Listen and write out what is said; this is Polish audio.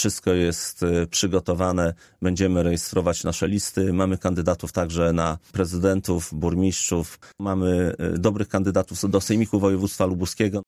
Wszystko jest e, przygotowane. Będziemy rejestrować nasze listy. Mamy kandydatów także na prezydentów, burmistrzów. Mamy e, dobrych kandydatów do Sejmiku Województwa Lubuskiego.